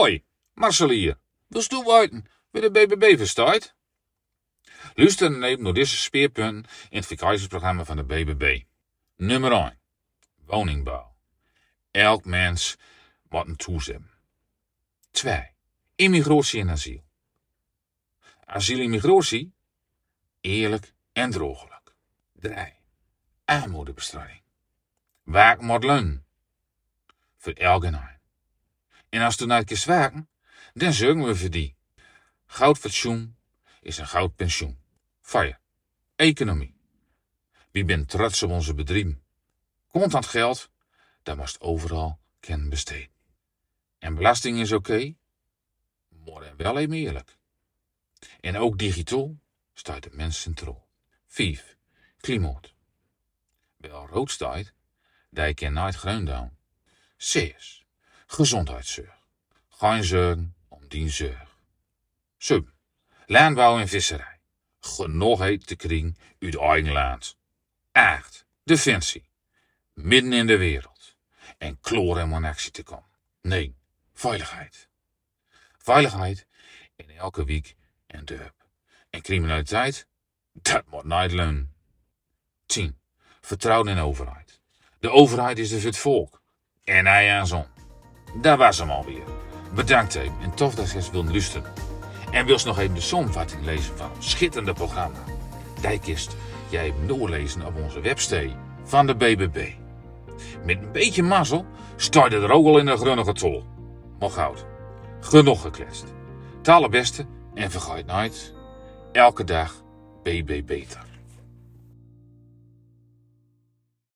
Hoi, Marcel hier. Wilst du weten de BBB verstaat? Luister even naar deze speerpunten in het verkiezingsprogramma van de BBB. Nummer 1. Woningbouw. Elk mens moet een hebben. 2. Immigratie en asiel. Asiel en immigratie. Eerlijk en drogelijk. 3. Armoedebestrijding. Waak moet. Voor elk en. En als toen uit werken, dan zorgen we voor die. Goud fatsoen is een goud pensioen. Fire. Economie. Wie bent trots op onze bedrijven? Contant geld, dat moest overal kennen besteden. En belasting is oké, maar wel even eerlijk. En ook digitaal staat de mens centraal. 5. Klimaat. Wel rood staat, dat kan nooit groen doen. 6. Gezondheidszorg. Geen zorgen om die zorg. 7. Landbouw en visserij. Genoeg heet te kring uit eigen land. 8. Defensie. Midden in de wereld. En kloor om in actie te komen. Nee, veiligheid. Veiligheid in elke week en dorp. En criminaliteit, dat moet nooit leunen. 10. Vertrouwen in de overheid. De overheid is dus het volk. En hij aan zon. Daar was hem alweer. Bedankt even en tof dat je wilt luisteren. En wil nog even de samenvatting lezen van ons schitterende programma? Dijkist, jij hebt doorlezen op onze website van de BBB. Met een beetje mazzel start er ook al in de grunnige tol. Maar goud, genoeg gekletst. Het allerbeste en vergeet nooit, elke dag BB beter.